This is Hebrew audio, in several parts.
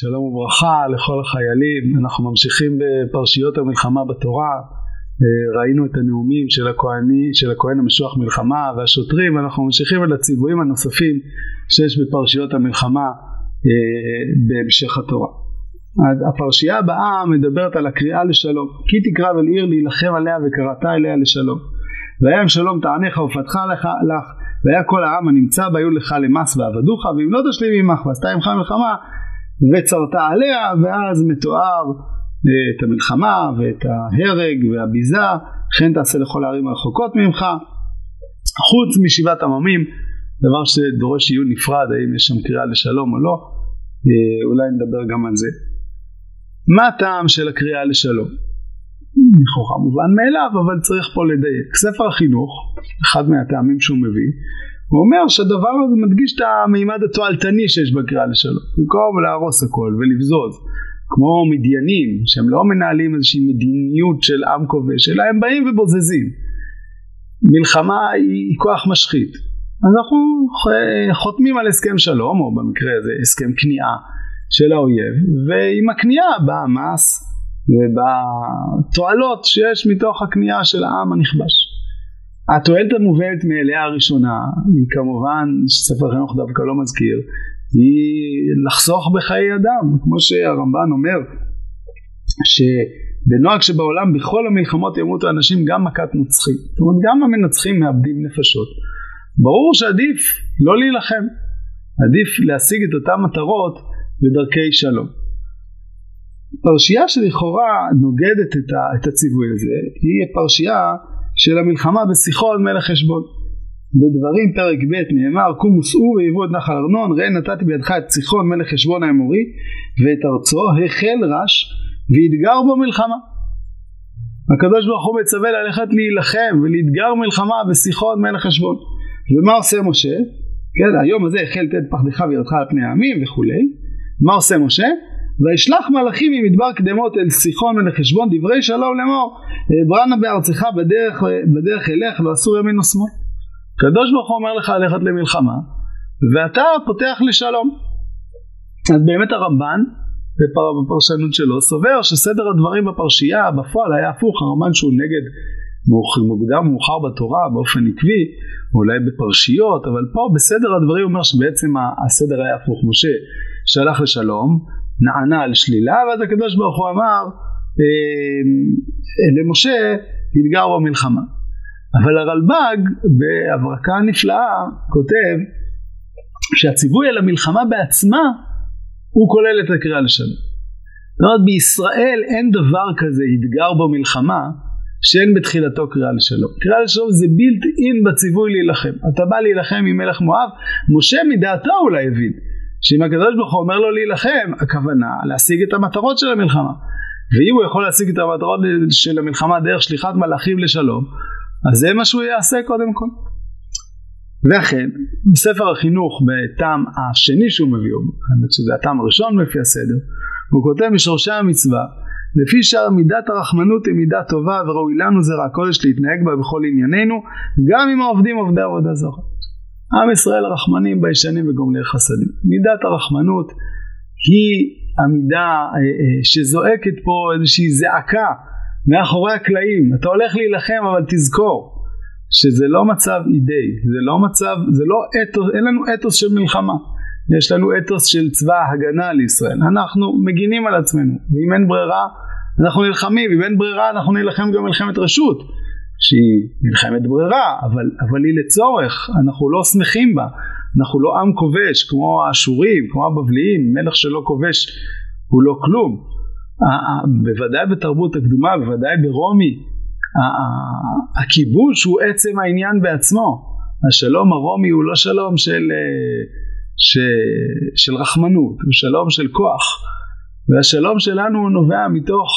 שלום וברכה לכל החיילים, אנחנו ממשיכים בפרשיות המלחמה בתורה, ראינו את הנאומים של, הכהני, של הכהן המשוח מלחמה והשוטרים, ואנחנו ממשיכים על הציוויים הנוספים שיש בפרשיות המלחמה אה, בהמשך התורה. אז הפרשייה הבאה מדברת על הקריאה לשלום, כי תקרא אל עיר להילחם עליה וקראת אליה לשלום. והיה עם שלום תעניך ופתחה לך, לך והיה כל העם הנמצא בה היו לך למס ועבדוך ואם לא תשלים עמך ועשתה עמך מלחמה וצרתה עליה ואז מתואר אה, את המלחמה ואת ההרג והביזה וכן תעשה לכל הערים הרחוקות ממך חוץ משבעת עממים דבר שדורש עיון נפרד האם יש שם קריאה לשלום או לא אה, אולי נדבר גם על זה. מה הטעם של הקריאה לשלום? לכאורה מובן מאליו אבל צריך פה לדייק. ספר החינוך אחד מהטעמים שהוא מביא הוא אומר שהדבר הזה מדגיש את המימד התועלתני שיש בקריאה לשלום. במקום להרוס הכל ולבזוז, כמו מדיינים, שהם לא מנהלים איזושהי מדיניות של עם כובש, אלא הם באים ובוזזים. מלחמה היא כוח משחית. אז אנחנו חותמים על הסכם שלום, או במקרה הזה הסכם כניעה של האויב, ועם הכניעה בא המס ובתועלות שיש מתוך הכניעה של העם הנכבש. התועלת המובנת מאליה הראשונה היא כמובן שספר החינוך דווקא לא מזכיר היא לחסוך בחיי אדם. כמו שהרמב"ן אומר שבנוהג שבעולם בכל המלחמות ימותו אנשים גם מכת נוצחים זאת אומרת גם המנצחים מאבדים נפשות. ברור שעדיף לא להילחם. עדיף להשיג את אותן מטרות בדרכי שלום. פרשייה שלכאורה נוגדת את הציווי הזה היא פרשייה של המלחמה בסיחון מלך חשבון. בדברים פרק ב' נאמר קומו סעו ויבואו את נחל ארנון ראה נתתי בידך את סיחון מלך חשבון האמורי ואת ארצו החל רש ויתגר בו מלחמה. הקדוש ברוך הוא מצווה ללכת להילחם ולאתגר מלחמה בסיחון מלך חשבון. ומה עושה משה? כן, היום הזה החל תת פחדך וירדך על פני העמים וכולי. מה עושה משה? וישלח מלאכים ממדבר קדמות אל סיחון מלך חשבון דברי שלום לאמור ברנה בארצך בדרך, בדרך אלך ואסור ימין ושמאל. הקדוש ברוך הוא אומר לך ללכת למלחמה ואתה פותח לשלום. אז באמת הרמב"ן בפרשנות שלו סובר שסדר הדברים בפרשייה בפועל היה הפוך הרמב"ן שהוא נגד מוקדם מאוחר בתורה באופן עקבי אולי בפרשיות אבל פה בסדר הדברים הוא אומר שבעצם הסדר היה הפוך משה שלח לשלום נענה על שלילה ואז הקדוש ברוך הוא אמר אה, למשה יתגר במלחמה. אבל הרלב"ג בהברקה נפלאה כותב שהציווי על המלחמה בעצמה הוא כולל את הקריאה לשלום. זאת אומרת בישראל אין דבר כזה יתגר במלחמה שאין בתחילתו קריאה לשלום. קריאה לשלום זה בילט אין בציווי להילחם. אתה בא להילחם עם מלך מואב, משה מדעתו אולי הבין שאם הקדוש ברוך הוא אומר לו להילחם, הכוונה להשיג את המטרות של המלחמה. ואם הוא יכול להשיג את המטרות של המלחמה דרך שליחת מלאכים לשלום, אז זה מה שהוא יעשה קודם כל. ואכן, בספר החינוך בטעם השני שהוא מביא, האמת שזה הטעם הראשון לפי הסדר, הוא כותב משורשי המצווה, לפי שמידת הרחמנות היא מידה טובה וראוי לנו זרע הקודש להתנהג בה בכל ענייננו, גם אם העובדים עובדי עבודה זרה. עם ישראל רחמנים ביישנים וגומלי חסדים. מידת הרחמנות היא עמידה אה, אה, שזועקת פה איזושהי זעקה מאחורי הקלעים. אתה הולך להילחם אבל תזכור שזה לא מצב אידי זה לא מצב זה לא אתוס אין לנו אתוס של מלחמה. יש לנו אתוס של צבא הגנה לישראל. אנחנו מגינים על עצמנו. ואם אין ברירה אנחנו נלחמים. ואם אין ברירה אנחנו נלחם גם מלחמת רשות שהיא מלחמת ברירה אבל, אבל היא לצורך אנחנו לא שמחים בה אנחנו לא עם כובש כמו האשורים, כמו הבבליים, מלך שלא כובש הוא לא כלום. בוודאי בתרבות הקדומה, בוודאי ברומי, הכיבוש הוא עצם העניין בעצמו. השלום הרומי הוא לא שלום של, של, של רחמנות, הוא שלום של כוח. והשלום שלנו נובע מתוך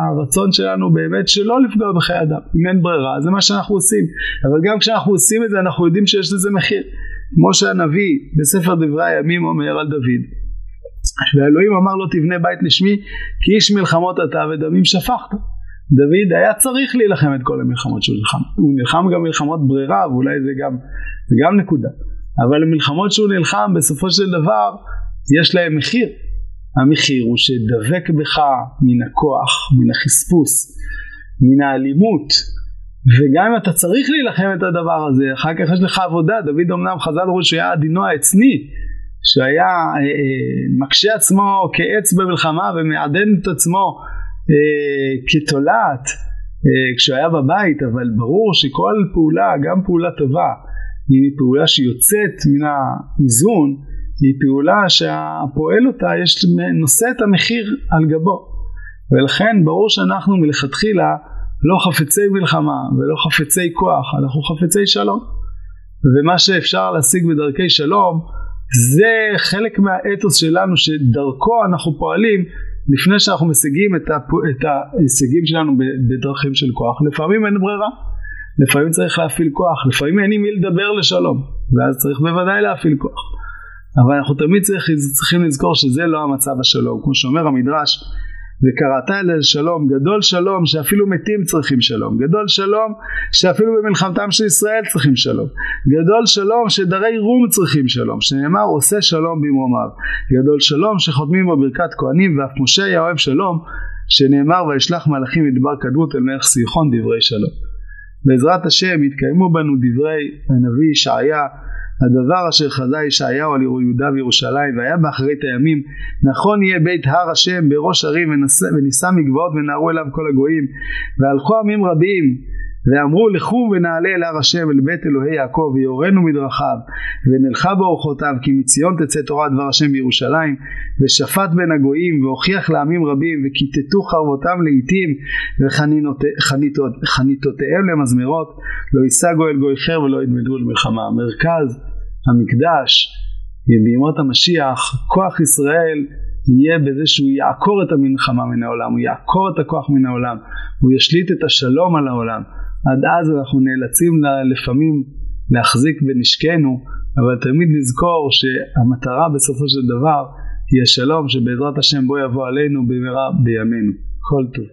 הרצון שלנו באמת שלא לפגוע בחיי אדם. אם אין ברירה, זה מה שאנחנו עושים. אבל גם כשאנחנו עושים את זה, אנחנו יודעים שיש לזה מחיר. כמו שהנביא בספר דברי הימים אומר על דוד ואלוהים אמר לו תבנה בית לשמי כי איש מלחמות אתה ודמים שפכת דוד היה צריך להילחם את כל המלחמות שהוא נלחם הוא נלחם גם מלחמות ברירה ואולי זה גם, זה גם נקודה אבל המלחמות שהוא נלחם בסופו של דבר יש להם מחיר המחיר הוא שדבק בך מן הכוח, מן החספוס, מן האלימות, וגם אם אתה צריך להילחם את הדבר הזה, אחר כך יש לך עבודה, דוד אמנם חז"ל אמרו שהוא היה עדינו העצני, שהיה אה, אה, מקשה עצמו כעץ במלחמה ומעדן את עצמו אה, כתולעת אה, כשהוא היה בבית, אבל ברור שכל פעולה, גם פעולה טובה, היא פעולה שיוצאת מן האיזון, היא פעולה שהפועל אותה יש, נושא את המחיר על גבו. ולכן ברור שאנחנו מלכתחילה לא חפצי מלחמה ולא חפצי כוח, אנחנו חפצי שלום. ומה שאפשר להשיג בדרכי שלום זה חלק מהאתוס שלנו שדרכו אנחנו פועלים לפני שאנחנו משיגים את, הפ... את ההישגים שלנו בדרכים של כוח. לפעמים אין ברירה, לפעמים צריך להפעיל כוח, לפעמים אין עם מי לדבר לשלום, ואז צריך בוודאי להפעיל כוח. אבל אנחנו תמיד צריך, צריכים לזכור שזה לא המצב השלום. כמו שאומר המדרש, וקראת אל שלום, גדול שלום שאפילו מתים צריכים שלום, גדול שלום שאפילו במלחמתם של ישראל צריכים שלום, גדול שלום שדרי רום צריכים שלום, שנאמר עושה שלום במרומיו, גדול שלום שחותמים בו ברכת כהנים ואף משה היה אוהב שלום, שנאמר וישלח מלאכים מדבר קדמות אל מלך סיחון דברי שלום. בעזרת השם יתקיימו בנו דברי הנביא ישעיה הדבר אשר חזה ישעיהו על יהודה וירושלים והיה באחרית הימים נכון יהיה בית הר השם בראש ערים ונישא מגבעות ונערו אליו כל הגויים. והלכו עמים רבים ואמרו לכו ונעלה אל הר השם אל בית אלוהי יעקב ויורנו מדרכיו ונלכה באורחותיו כי מציון תצא תורה דבר השם בירושלים. ושפט בין הגויים והוכיח לעמים רבים וכיתתו חרבותם לעיתים וחניתותיהם למזמרות. לא יישא גוי אל גוי חר ולא ידמדו למלחמה מרכז המקדש בימות המשיח כוח ישראל יהיה בזה שהוא יעקור את המלחמה מן העולם, הוא יעקור את הכוח מן העולם, הוא ישליט את השלום על העולם. עד אז אנחנו נאלצים לפעמים להחזיק בנשקנו, אבל תמיד לזכור שהמטרה בסופו של דבר היא השלום שבעזרת השם בו יבוא עלינו במהרה בימינו. כל טוב.